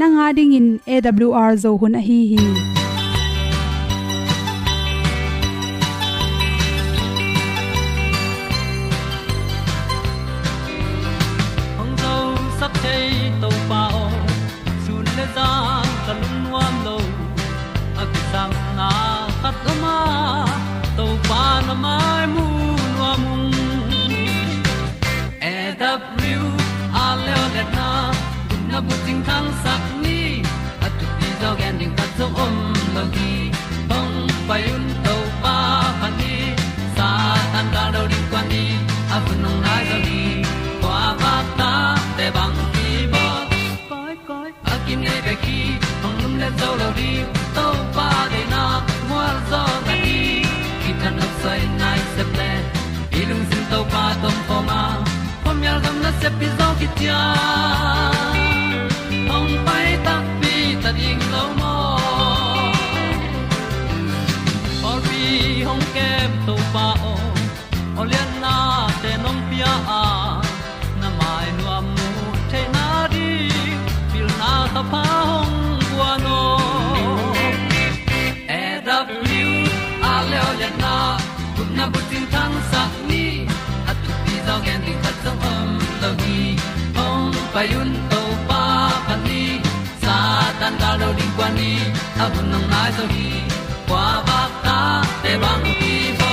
Nanga ding in awr zo hun a hi hi. Se pi zo payun to pa pan ni sa tan da lo ding kwan ni a bu nang mai zo hi kwa ba ta te bang ki bo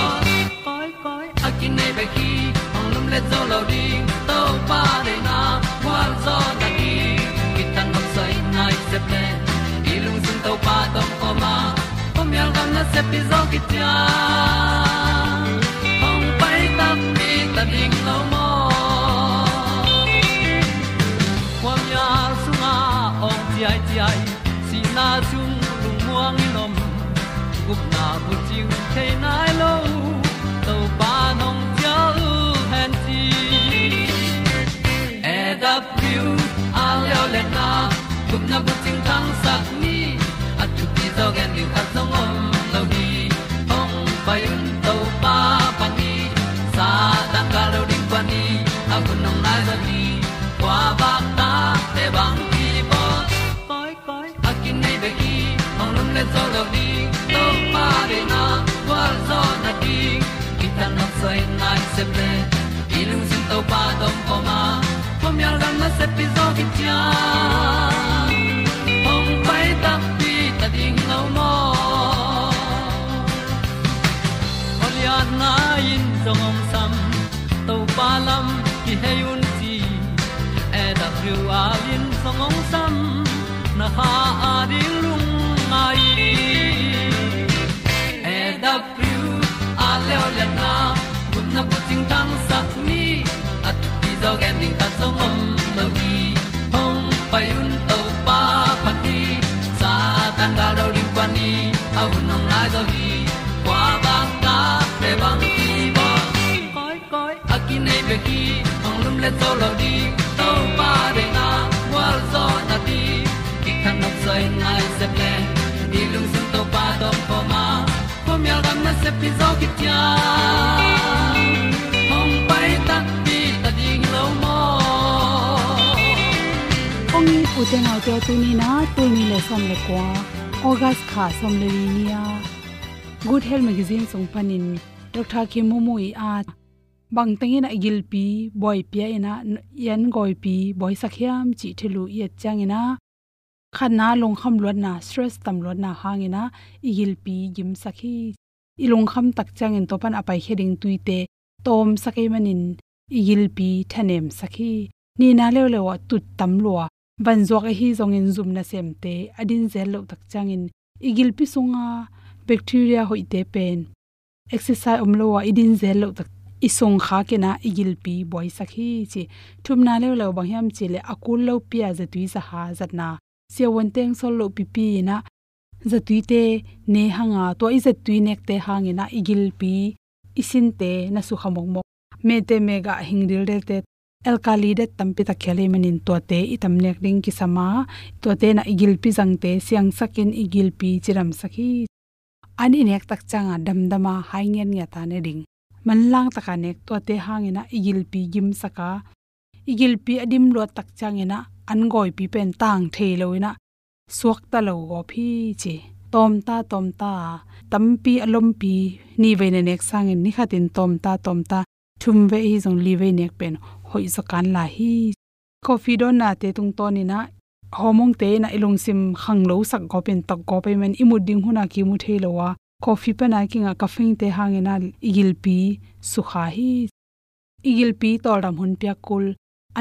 koi koi a kin nei ba ki ong lum le zo lo ding to pa de na kwa zo na ki ki tan nok sai nai se ple i lung sun to pa tom ko ma pom yal gam na se pi zo ki tia gup na bu chiu the nai lo to pa nong pia u han ti e da piu a leo le na gup na bu chiu thang sat ni at tu ti zo gen ni nai se i lung sin to pa tom ko pom yal gam na se pi zo ki tia ong pai ta pi ta ding lo mo na in zong om sam to pa lam ki hay un ti e da thru a lin zong om sam na ha a di lung mai e da thru a le o na na pu ting tang sat ni at ti do gen ding ta zong mom lo gi hong pai un to pa pa ti sa tan ga do ri pa ni. A un nong lai do gi kwa ba ta pe bang ti bo. Koi koi a ki nei be ki hong lum le to lo di to pa de na wa zo na ti. Ki kan nok sai nai se ple ni lung sun to pa to pa ma. Ko mi al gam na se pi zo ki tia ong ni u te ni na tu ni le som le kwa august kha som le ni nia good health magazine song panin dr khimumu i a bang tengin a gil pi boy pia ina yan goi pi boy sakhiam chi thelu ye changina khana long kham lot na stress tam lot na hangina igil pi gim sakhi ilong kham tak changin topan apai heading tuite tom sakai manin igil pi thanem sakhi ni na le le wa tut tam lo ban zok hi zong in zum na sem te, adin zel lo tak changin. Igil pi sunga bacteria hoite pen. Exercise omlo wa idin zel lo tak isong kha ke na igil pi boy sakhi chi. Thum na le lo bang yam chi le akul lo pi a zatui sa ha zat na. Se won teng sol lo pi pi na zatui te ne hanga. To i zatui nek te hangina igil pi, isin te na su khamok mok me te mega hingril del te alkali det tampi ta khele manin to te itam nek ding ki sama. To te na igil pi jang te, siang sakin igil pi chiram sakhi. Ani nek tak changa damdama haingen nya ta ne ding. Manlang taka nek to te hangena igil pi gim saka. Igil pi adim lo tak changena an goi pi pen tang the loina suak ta lo go phi chi. Tom ta tom ta. Tampi alom pi. Ni ve ne nek sang ni khatin tom ta tom ta. Thum ve hi jong li ve nek pen hoi zo kan la hi. Coffee don na te tung to ni na. Homong te na ilung sim khang lo sak go pen tak go pe men imu ding huna ki mu the lo wa. Coffee pa na kinga kafing te hangena igil pi sukha hi. Igil pi to ram hun pya kul.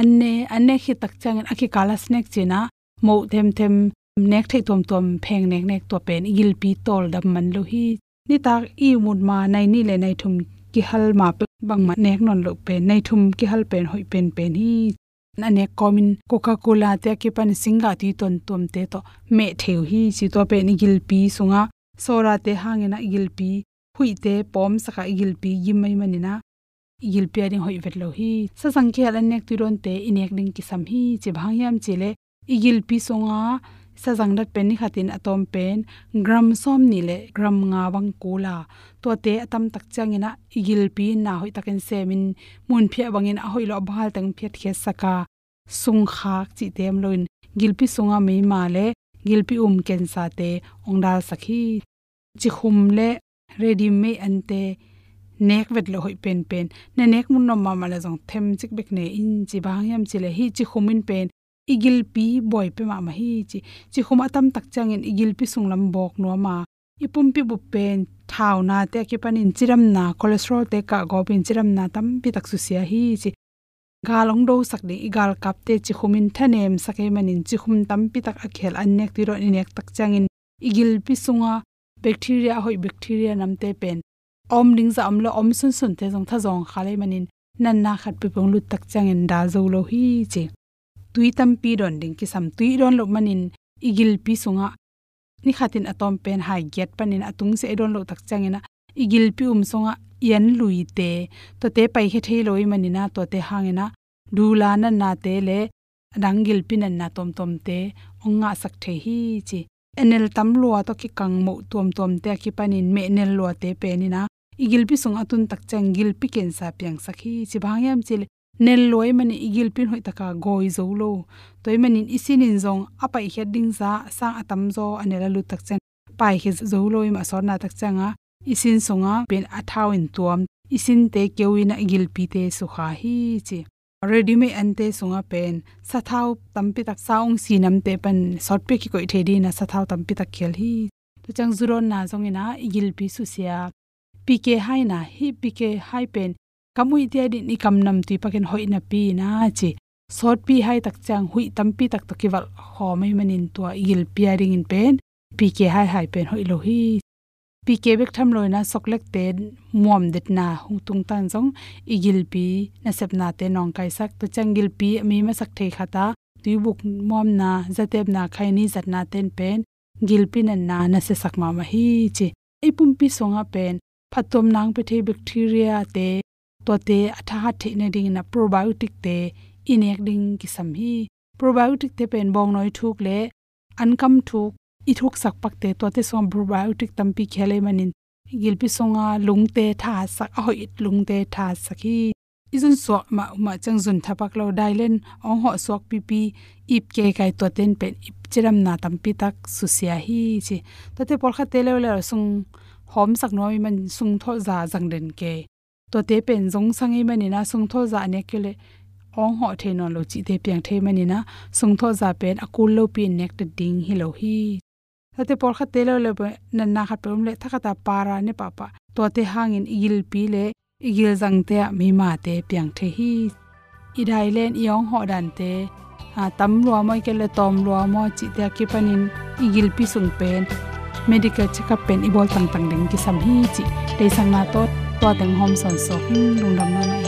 Anne anne khi tak chang akhi kala snack chena mo them them nek thei tom tom pheng nek nek to pen igil pi tol dam man lo hi. Ni tak i mud ma nai ni le nai thum ki hal ma pe bang ma nek non lo pen nai thum ki hal pen hoi pen pen hi na ne komin coca cola te ki pan singa ti ton tom te to me theu hi chi to pe ni gil pi sunga sora te hangena igilpi hui te pom, saka igilpi yimai manina igilpi ading hoi vetlo hi sa sangke alan nek turon te inek ding ki sam hi che bhangyam chele igilpi songa sazang dat pen ni khatin atom pen, gram som ni le, gram nga wang kula to te atam tak changina igilpi na hoi takin semin, mun phia bangin a hoi lo bhal tang phet khe saka. Sung khak chi tem loin gilpi sunga mei ma le gilpi um ken sa te ongdal sakhi chi khum le, ready me ante nek vet lo hoi pen pen. Na nek mun no ma ma la jong them chik bek ne in chi bang yam chi le hi chi khumin pen igil pi boy pe ma ma hi chi. Chi khum tam tak chang in igil pi sung lam bok no ma ipum pi bu pen thau na te ki panin chiram na, cholesterol te ka go pin chiram na tam pi tak su sia hi chi. Galong do sak de igal kap te chi khumin thanem sake manin chi khum tam pi tak a khel an nek ti ro ni nek tak changin igil pi sunga, bacteria hoi bacteria namte pen. Om ding za amlo om sun sun te jong tha jong khale manin nan na khat pi pong lu tak changin da zo lo hi chi tui tam pi don ding ki sam tui don lo manin igil pi sunga. Ni khatin atom pen hai get panin atung se don lo tak changena igil pi um songa yan lui te. To te pai he thei loi manina, to te hangena dula na na te le dangil pin na tom tom te. Onga sak the hi chi. Enel tam lua to ki kang mo tom tom te ki panin me nel lua te penina na igil pi sung atun tak chang gil pi ken sa piang sakhi chi bhangyam chil nel loi mani igil pin hoi taka goi zo lo. Toy manin isin in zong apai heading za sang atam zo, anela lu tak chen pai he zo lo im asor na tak changa isin songa pen athau in tuam. Isin te kewina igil pi te su kha hi chi. Ready me ante sunga pen. Sathau tampi tak saung sinam te pan short pe ki koi thedi na sathau tampi tak khel hi. To chang zuron na zong ina igil pi su sia. Pk hai na hi pk hai pen. Kamui te di ni kam nam ti paken hoi na pi na chi sot pi hai tak chang hui tampi tak to kiwal ho mai manin to igil pia ring in pen pk hai hai pen hoi lo hi pi ke bek tham loina soklek te muam det na hung tung tan jong igil pi na sep na te nong kai sak to changil pi mi ma sak thei khata tu buk muam na zatep na khai ni zat na ten pen gil pi na na na se sak ma ma hi chi ei pum pi songa pen phatom nang pe the bacteria te to te atha ha the na ding na probiotic te inek ding ki sam hi probiotic te pen bong noi thuk le ankam thuk i thuk sak pak te to te som probiotic tampi khele manin gilpi songa lungte tha sak a hoi lungte tha sakhi izun so ma ma chang zun thapak lo dailen ong ho sok pi pi ip ke kai to ten pen ip chiram na tampi tak susia hi chi to te por kha te le le sung hom sak noi man sung tho za jang den ke ตัวเตเป็นจงสังเอมันนี่นะสงทอจาเนี่ยเกลอองหอเทนอนโลจิเตเปียงเทมันนี่นะสงทอจาเป็นอกูโลปีนเน็กตดิงฮิโลฮีถ้าเตปอลขัดเตลเลยเนันนาขัดเปิมเลยถ้าขัดปาราเนี่ยป้าปะตัวเตห่างอินอีลปีเลยอีลจังเตะมีมาเตเปียงเทฮีอีไดเลนอีองหอดันเตอาตำารวมอยก็เลยตอมรวมอยจิเตกิปนินอีกิลปีสุงเป็น medical check up เป็นอีบอลต่างๆเด้งกิสัมฮีจิได้สังนาโตด checkup pen i bol tang tang ding ki sam hi chi te sang na to to teng hom son so hin ừ, lung dam na mai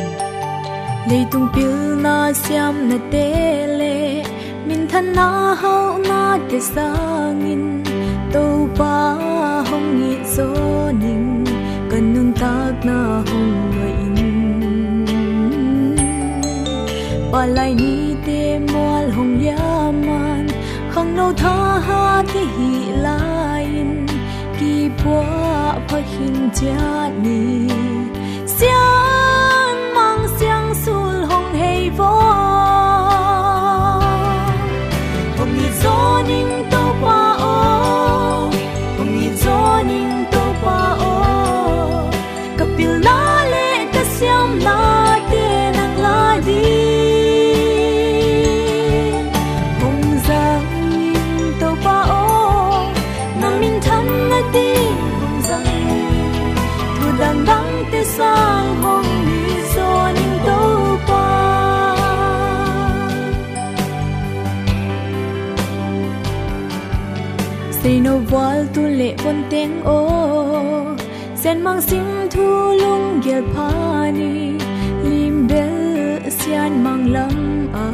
leitung pil na siam na te le, min than na hau na te sangin to pa hong ni zo ning, kan nun tak na hong noi in. Pa lai ni te moal hong yaman khang no tha ha te hi lain ki bua pha hin cha ni xiang say tu le bon teng o sen mang sim thu lung gel pani lim bel sian mang lam a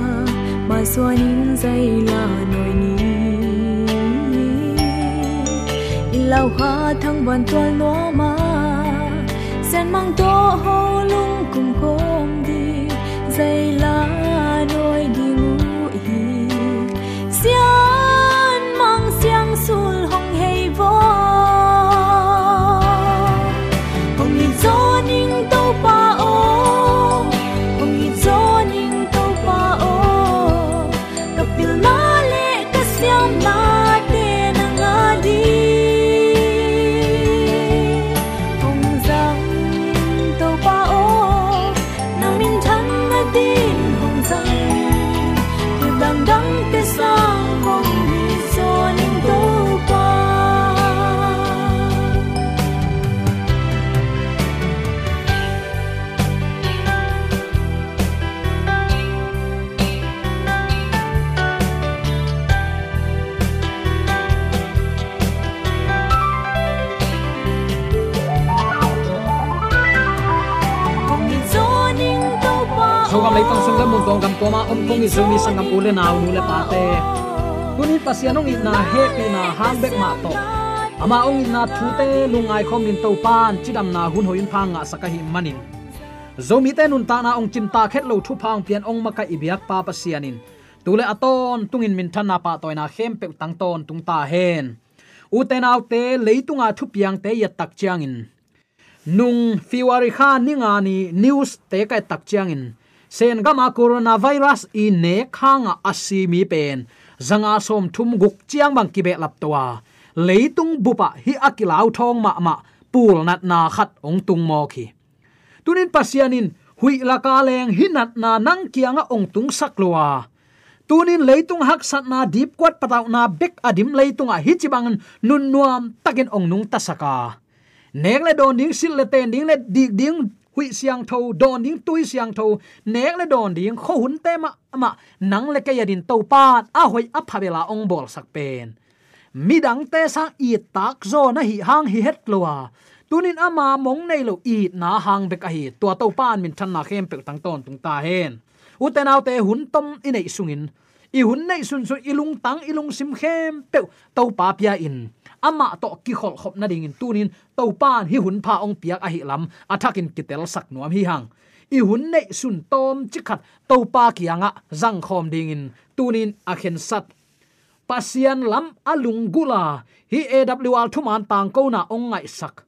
ma swanin zai la noi ni. Ilau ha thang ban tual no ma, sen mang to ho lung kum kom di zai la leitang sungam mun tong kam toma om kong izumi sangam ule na ulu le pate tunin pasianong ina happy na hambek ma to. Ama ong ina thute lungai khom nin to pan chidam na hun hoin phanga sakahi manin. Zomi te nun ta na ong chim ta khet lo thu phang pian ong maka ibiak pa pasianin. Tule aton tungin min na pa toina khem pe tang ton tung ta hen. Uten autte leitunga thu piang te ya tak chiangin nung fiwari kha ninga ni news te kai tak chiangin sen gama coronavirus i ne khanga asimi pen. Zanga som thum guk chiang bang kibe lap towa. Leitung bupa hi akilau thong ma ma. Pul nat na khat ong tung mo khi tunin pasianin, hui la ka leng hinat na nang kianga ong tung saklowa tunin leitung hak sat na deep kwat pataw na bek adim leitung a hichibang nun nuam takin ong nung tasaka. Nek le don ding sil le ten ding le dik ding hui siang tho don ding tui siang tho nek le don ding kho hun te ma ma nang le kaya din to pa, a hoi a phabela ong bol sak pen midang te sang i tak zo na hi hang hi het lowa à. tunin ama mong nei lo i na hang bek a hi to to pan min than na khem pe tang ton tung ta hen uten te hun tom inei sungin i hun nei sun su ilung tang ilung sim khem pe to pa pia in ama to ki khol khop na ding in tunin to pan hi hun pha ong piak a hi lam athakin kitel sak nuam hi hang. I hun nei sun tom chikhat to pa kianga zang khom ding in tunin a khen sat. Pasian lam alung gula hi awl thuman tang ko na ong ngai sak.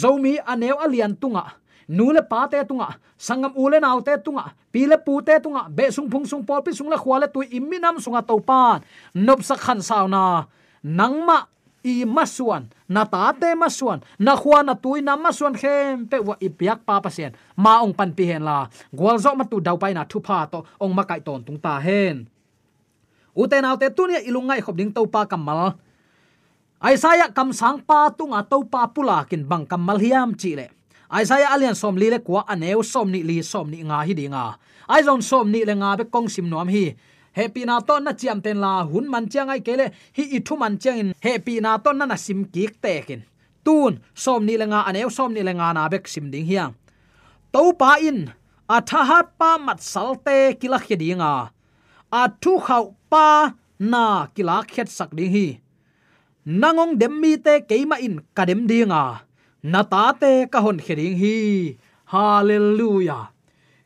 Zomi aneu alian tunga nule pa te tunga, sangam ule nau te tunga pile pu te tunga, be sung phung sung pol pi sung la khwale tu iminam sunga to pan. Nop sa khan sauna nangma i masuan, na ta te masuan, na khwa na tui na masuan khem, pe wa i piak pa pasien. Ma ong pan pi hen la, gwal zo ma tu dau pai na thu pha to ong ma kai ton tung ta hen. U te nau te tu ni ilungai khop ding to pa kamal. Isaiah kam sang pa tunga to pa pula kin bang kamal hiam chi le. Isaiah alian som li le kwa aneu som ni li som ni nga hi dinga ai zon som ni le nga be kong sim nom hi happy na ton na chiam ten la, hun man chiang ai kele, hi i thu man chiang in. Happy na ton na na sim ki tekin tun, som ni lenga aneu, som ni lenga na bek sim ding hiang. To pa in, a tha hat pa mat salte kila khedinga a. Thu khau pa na kila khet sak ding hi. Nangong dem mi te keima in kadem dinga na ta te ka hon kheding hi. Hallelujah.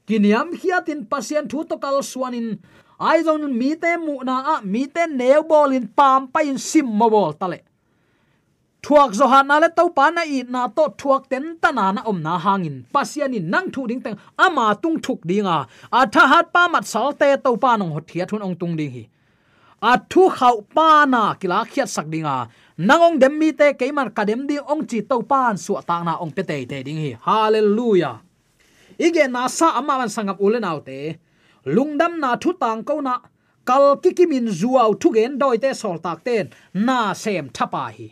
Kiniam khiatin pasien thu to kal suanin ai zon mi te mu na a mi te neu bol in pam pa in sim mo bol tale thuak zo han na le to pa na i na to thuak ten ta na na om na hangin pasian in nang thu ding teng ama tung thuk dinga a tha hat pa mat sal te to pa nong hot thia thun ong tung ding hi a thu khau pa na kila khiat sak dinga nangong dem mi te keimar kadem di ong chi to pan su ta na ong pe te te ding hi hallelujah. Ige na sa ama man sangap ulen autte lungdam na thu tang ko na, kal kikimin zuaw thu gen doi te sol tak ten, na sem thapa hi.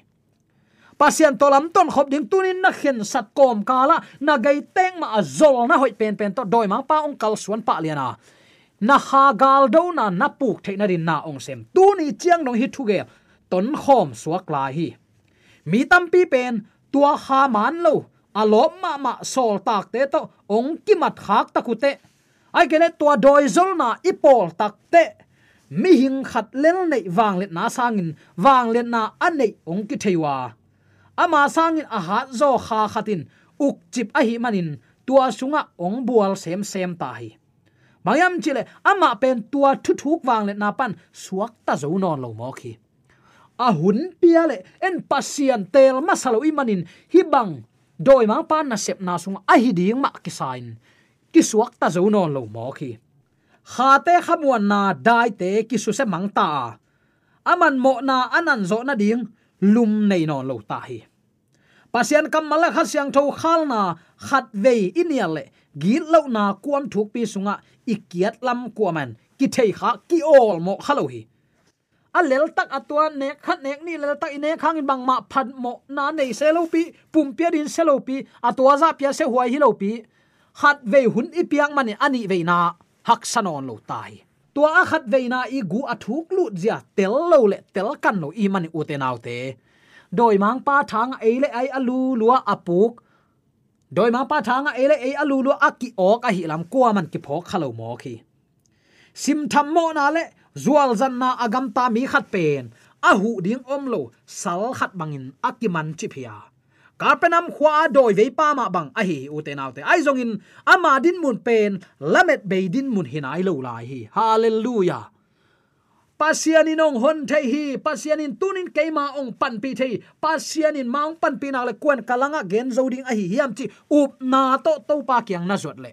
Pasian tolam ton khop ding tunin na khen sat kom kala, na gai teng ma azol na hoi pen pen to doi ma pa ong kal suan pa liana na ha gal do na na puk the na rin na ong sem. Tu ni chiang dong hi thu ge, ton khom suak la hi. Mi tam pi pen, tua ha man lo alo ma ma sol tak te to ong ki mat khak takute ai kene tua doi zol na ipol takte mi hing khat lel nei wang let na sangin wang let na anei ong ki theiwa ama sangin a ha zo kha khatin uk chip a hi manin tua sunga ong bual sem sem ta hi mayam chile ama pen tua thu thuk wang let na pan suak ta zo non lo mo khi a hun pia le en pasian tel masalo imanin hi bang doi ma pan na sep na sung a hi ding ma ki sign ki suak ta zo non lo mo khi. Kha te khamuan na dai te ki su se mang ta aman mo na anan zo na ding, lum nei non lo ta hi. Pasian kam mala kha siang tho khal na, khat ve inial le gi lo na kuam thuk pi sunga, ikiat lam kuaman ki thei kha ki ol mo khalo hi. A lel tak atwa ne khat nek ni lel tak ine khang in bang ma phat mo na nei se lo pi, pum pia din se lo pi atwa za pia se huai hi lo pi khat ve hun i piang mani ani ve na, hak sanon lo tai. Tua a khat ve na i gu athuk lu zia tel lo le tel kan lo i mani u te nau te. Doi mang pa thang ei le ai alu lua apuk doi mang pa thang ei le ai alu lua aki ok a hi lam kwa man ki phok khalo mo khi. Sim tham mo na le, zual zan na agam ta mi khat pen. Ahu ding om lo sal khat bangin akiman chi phia karpenam khwa doi ve pa ma bang. A hi u te nau te ai zong in. Ama din mun pen, lamet be din mun hinai lo lai hi. Hallelujah. Pasianin ong hon thei hi. Pasianin tunin keima ong pan pi thei. Pasianin maung pan pi na le kwen kalanga gen zoding a hi hiam chi up na to to pa kyang na zot le.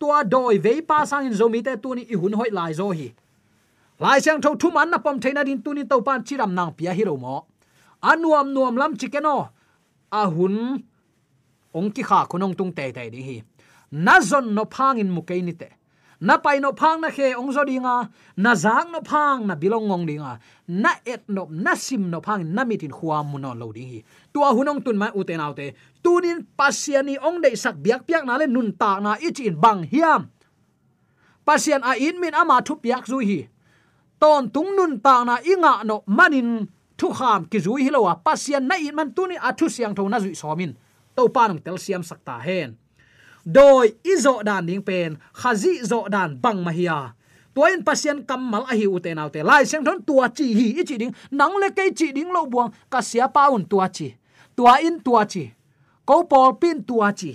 Tua doi ve pa sang in zomi te tuni i hun hoi lai zo hi. Lai sang tho thu man na pom theina din tuni to pan chiram nang pia hi ro mo. Anuam nuam lam chikeno a hun, ong ki kha khunong tung te te ding hi. Na zon no phang in mu ke ni te. Na pai no phang na khe ong zo dinga na zang no phang na bilong ngong dinga na et no, na sim no phang na mitin khuwa mu no lo ding hi. Tua hunong tun mai u te tunin pasiani ong dei sak biak piak na le nun ta na ich in bang hiam. Pasian a in min ama thu piak zu hi. Ton tung nun ta na inga no manin thu kham ki zui hi lowa pasian na in man tuni athu siang tho na zui somin to panung tel siam sakta hen. Doi izo dan ding pen khazi zo dan bang mahia toin pasien kamal a hi ute naute lai seng thon tua chi hi chi ding, nang le ke chi ding lo buang, ka sia paun tua chi. Tua in tua chi. Ko pol pin tua chi.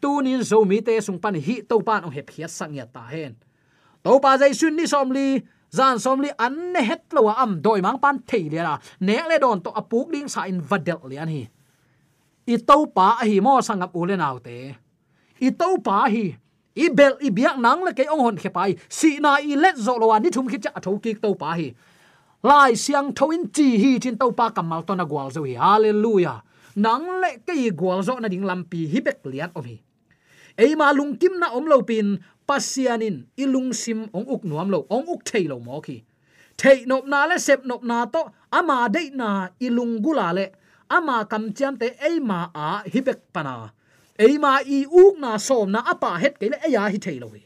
Tu nin zo mi te sung pan hi to pan ong hep hiat sang ya ta hen. To pa jai sun ni som li zan som li an ne het lo am doi mang pan thei le la ne le don to apuk ding sa in vadel lian hi i to pa a hi mo sangap ule naw te i to pa hi i bel i biak nang le ke ong hon khe pai si na i let zo lo ni thum khi cha tho ki to pa hi lai siang thoin chi hi chin to pa kamal to na gwal zo hi hallelujah. Nang le ke gwal zo na ding lampi hi bek lian om hi ei ma lung kim na om lo pin pasianin ilung sim ong uk nuam lo, ong uk thei lo mo khi. Thei nop na le, sep nop na to, ama dei na ilung gula le. Ama kam chiam te, ei ma a hibek pana ei ma i uk na som na apa het ke le ya hi thei lo hi.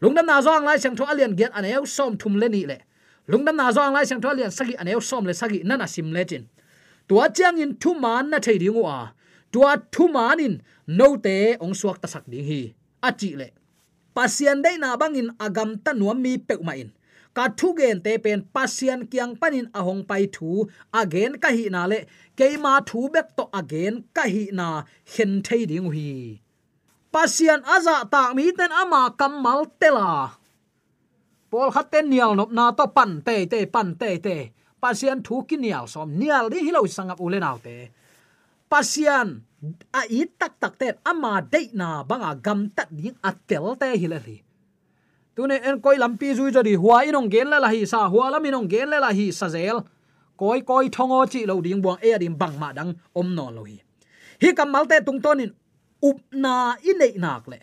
Lungdam na zong lai sang tho alian get aneu som thum le ni le. Lungdam na zong lai sang tho alian sagi aneu som le, sagi nana sim le chin tua chiang in thu man na thei ding wa tua thu man in no te ong suak ta sak ding hi. A chi le pasian dei na bangin agam ta nuam mi pe ma in ka thu gen te pen pasian kyang panin ahong pai thu. Again, ka hi na le. Keima thu bek to again, ka hi na hen thei ding hi pasian aza ta mi ten ama kamal tela pol khaten nial nop na to pan te te, pan te te. Pasian thu ki nial som. Nial di hilo sangap ule te. Pasian a i tak tak te ama de na banga gam tat ding atel te hilali tune en koi lampi zui jodi huwa inong gen la hi sa huwa lam inong gen la hi sa zel koi koi thongo chi lo ding buang e dim bang ma dang om no lo hi hi kamal te tung tonin up na inei nak le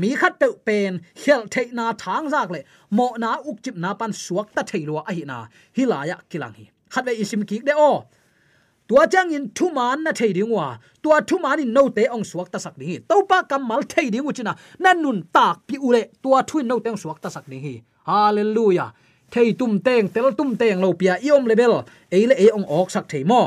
mi khat pe pen hel thei na thang zak le mo na uk chip na pan suak ta thei lo a hi na hi la ya kilang hi khat ve isim ki de o. tua chang in thu man na thei ding wa tua thu man in no te ong suak ta sak ding hi to pa kam mal thei ding uchina nan nun tak pi ule tua thu no te ong suak ta sak ding hi hallelujah thei tum teng tel tum teng lo pia iom level e le e ong ok sak thei mo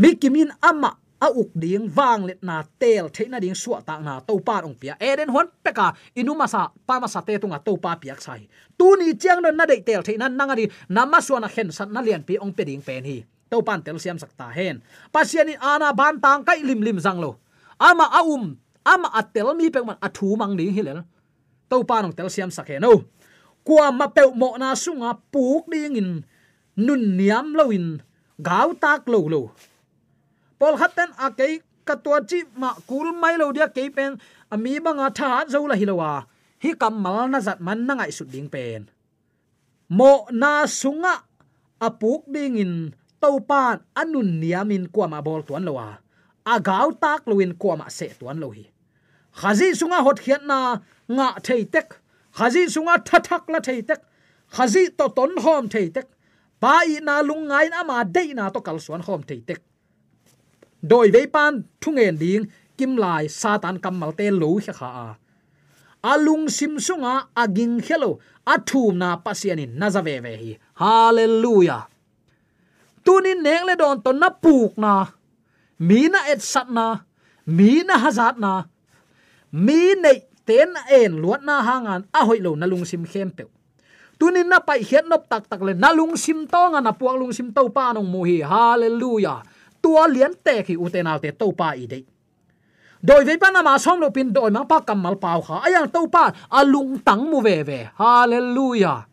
mikimin ama a uk ding wang let na tel theina ding suwa ta na to pa ong pia eren hon peka inuma sa pa ma sa te tunga to pa piak sai tu ni chiang don na de tel theina nanga di nama suana khen san na lian pi ong pe ding pen hi to pan tel siam sakta hen. Pasiani ana ban tang kai lim lim zang lo. Ama aum, ama atel mi pe man athu mang ding hilel. To pan ong tel siam sakhe no. Kwa ma pe mo na sunga puk ding in, nun niam lo in, gau tak lo lo. Pol khaten a ke katwa chi ma kul mai lo dia ke pen ami banga tha zo la hilowa hi kam mal na zat man na ngai su ding pen. Mo na sunga apuk ding in to pan anun niamin kwa ma bol tuan lowa a. Tak luin kwa ma se tuan lohi khazi sunga hot khian na nga thei tek. Khazi sunga thathak la thei tek. Khazi to ton hom thei tek. Pa i na lung ngai na ma dei na to kal suan hom thei tek. Doi ve pan thungen ding kim lai satan kamal te lo kha kha a. Alung sim sunga aging khelo. Athum na pasianin nazave ve hi. Hallelujah tunin neng le don ton na puk na. Mi na et sat na. Mi na hazat na. Mi nei ten en luat na hangan. A hoi lo na lung sim khem pe tunin na pai hiat nop tak tak le na lung sim to nga na puak lung sim to pa nong mu hi. Hallelujah. Tua lian te khi uten alte to pa i dei. Doi ve pa na ma som lo pin doi ma pa kamal pau kha. Ayang to pa alung tang mu ve ve. Hallelujah.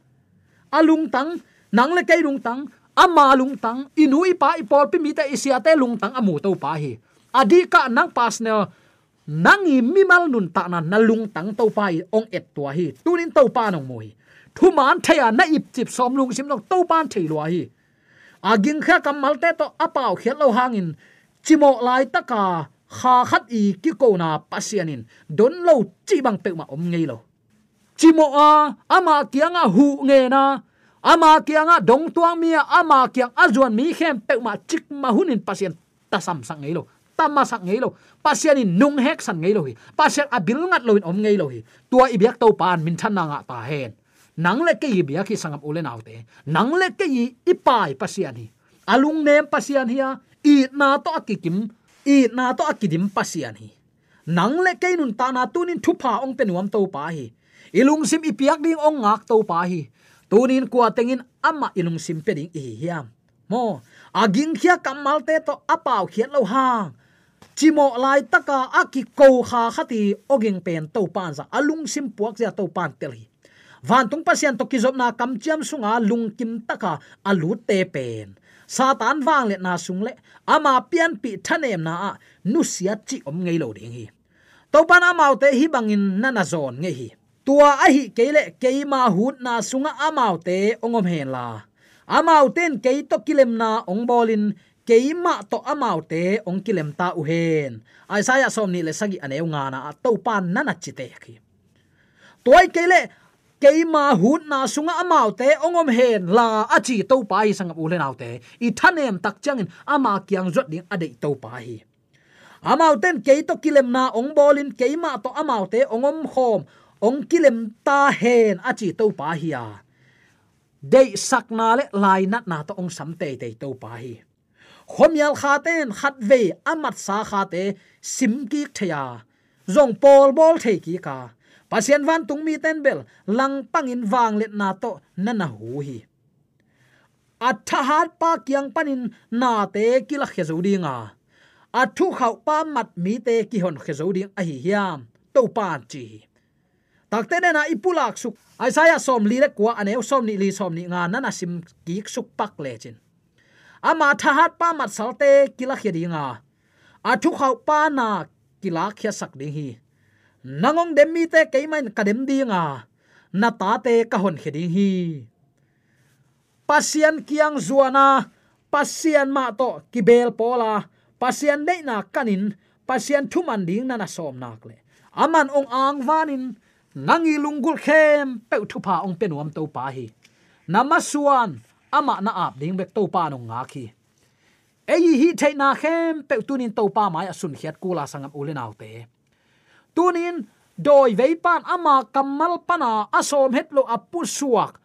Alung tang, nang le kai lung tang ama lung tang inui pa ipol pi mi ta isia te lung tang amu to pa hi. Adi ka nang pasnel nangi mimal nun ta na nalung tang to pa ong et tua hi. Tunin to pa nong moi thu man thaya na ip chip som lung sim nok to pan thei lo hi. Aging kha kamal te to apau khiat lo hangin, chimo lai taka kha khat i ki ko na pasianin don lo chi bang pe ma om ngei lo. Chimo a, ama kianga hu nge na ama kianga dong tuang mia ama kiang azuan mi khem pe ma chik ma hunin pasien ta sam sang ngei lo tama sang ngei lo. Pasian in nung hek san ngei lo hi. Pasien abil ngat lo in om ngei lo hi. Tua ibyak to pan min than na nga ta hen. Nang le ke i bia ki sangam ule naw te. Nang le ke i ipai pasien hi. Alung nem pasien hi i na to akikim i na to akidim pasien hi. Nang le ke nun ta na tunin thupa ong penuam to pa hi. Ilung sim ipiak ding ong ngak to pa hi tunin kwa tengin ama ilung sim pe ding i hiam. Mo, aging khia kamal te to apaw khiat lo hang chimo lai taka aki ko kha khati oging pen to pan sa alung sim puak ja to pan tel hi. Van tung pasian to kizop na kam chiam sunga lung kim taka alu te pen. Satan wang le na sung le ama pian pi thanem na nu sia chi om ngei lo ding hi. To pan amau te hi bangin na na zon nge hi tua a hi kele keima hut na sunga amau te ongom hen la. Amau ten ke to kilem na ong bolin keima to amau te ong kilem ta u hen. Isaiah som ni le sagi aneu nga na to pan na na chite khi toy kele keima hut na sunga amau te ongom hen la achi to pai sang u le nau te. I thanem tak changin ama kyang zot ding ade to pai hi. Amau ten ke to kilem na ong bolin keima to amau te ongom khom ong kilem ta hen achi to pa hi ya dei sakna le lai nat na to ong sam te te to pa hi. Khomial kha ten, khat ve, amat sa kha te, sim ki thaya zong pol bol the ki ka. Pasien van tung mi ten bel, lang pangin wang let na to na na hu hi. Atha hat pa kyang panin na te kila khezo dinga athu khau pa mat mi te ki hon khezo ding a hi hiam. To pan chi takte na ipulak suk. Aisaya som li le kwa ane som ni li som ni nga na na sim ki suk pak le chin. Ama thahat pa mat salte kila khia dinga athu khau pa na kila khia sak ding hi. Nangong demmi te keimain kadem dinga na ta te ka hon kheding hi. Pasian kiang zuana pasian ma to kibel pola pasian nei na kanin, pasian thuman ding na na som nak le. Aman ong ang vanin nangi lungul khem pe thu pa ong penuam to pa hi. Namasuan ama na ap ding bek to pa no nga khi. Ei hi thei na khem pe tunin to pa mai asun khiat kula sangam ulen autte tunin, doi veipan ama kamal pana asom hetlo apu suak.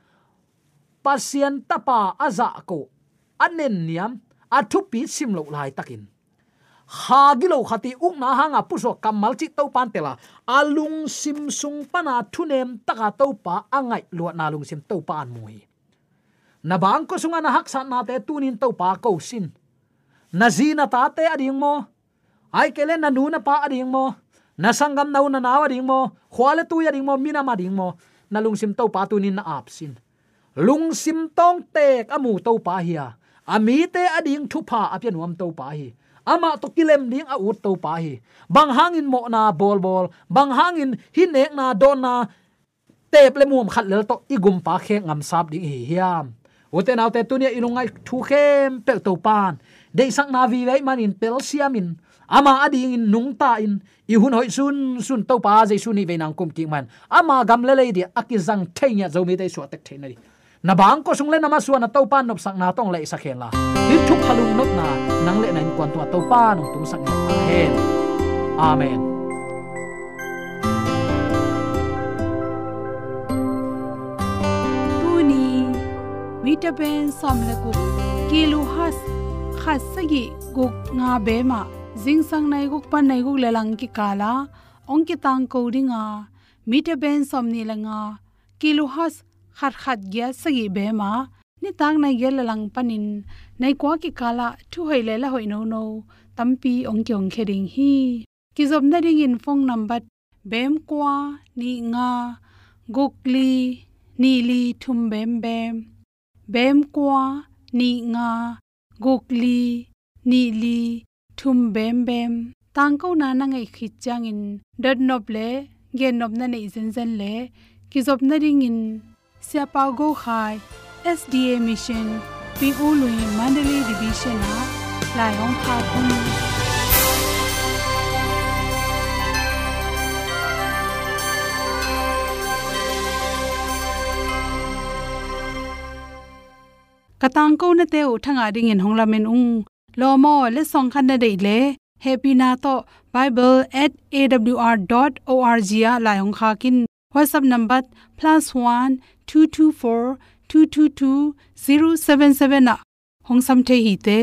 Pasien tapa aza ko. Anen niam athupi simlo lai takin ha gilo khati uk na hanga puso kamal chi to pan tela. Alung sim sung pana thunem taka to pa angai lo na lung sim to pan mui. Na bang ko sunga na hak san na te tunin to pa ko sin. Na zina ta te ading mo. Ai kele na nu na pa ading mo. Na sangam nau na nawa ding mo. Khwale tu ya ding mo mina ma ding mo. Na lungsim to pa tunin na ap sin. Lung sim tong tek amu to pa hiya ami te ading thu pa apian wam to pa hi ama to kilem ding a ut to pa hi. Bang hangin mo na bol bol, bang hangin hinek na don na tep le mum khat le to igum pa khe ngam sap ding hi hiam. Uten autte tunia ilungai thu khem pe to pan. Dei sak na vi vei manin pel siamin. Ama ading in nung ta in, i hun hoi sun sun to pa je suni ve nang kum ki man. Ama gam le le di akizang thenya zo mi te so tek thena na bang ko sung le na ma su na to pa nop sak na tong le sa khen la. Hi thuk halung nop na, nang le nan tuan tua to pa nong tung sak na hen amen. Tuni vitamin som le ku kilu has khas sagi guk nga be ma jing sang nai guk pan nai guk lelang ki kala ong ki tang ko dinga mite ben som ni langa, kilu has, khat khat gya sagi be ma ni tang na gel lang panin, nai kwa ki kala thu hoi le la hoi no no tampi ong kyong khering hi. Ki zob na ding in phone number bem kwa, ni nga gokli ni li thum bem bem. Bem kwa, ni nga gokli ni li thum bem bem. Tang ko na na ngai khit chang in, dot nop le, gen nop na nei zen zen le. Ki zop na ring in, sia pa go khai sda mission pi u lui mandalay division na lai hong kha thum katang ko na te u thanga ding in honglamen ung lomo le song khan na dei le happy na to bible@awr.org ya la yong kha kin whatsapp number +1 224 222 077 na hong sam the hi te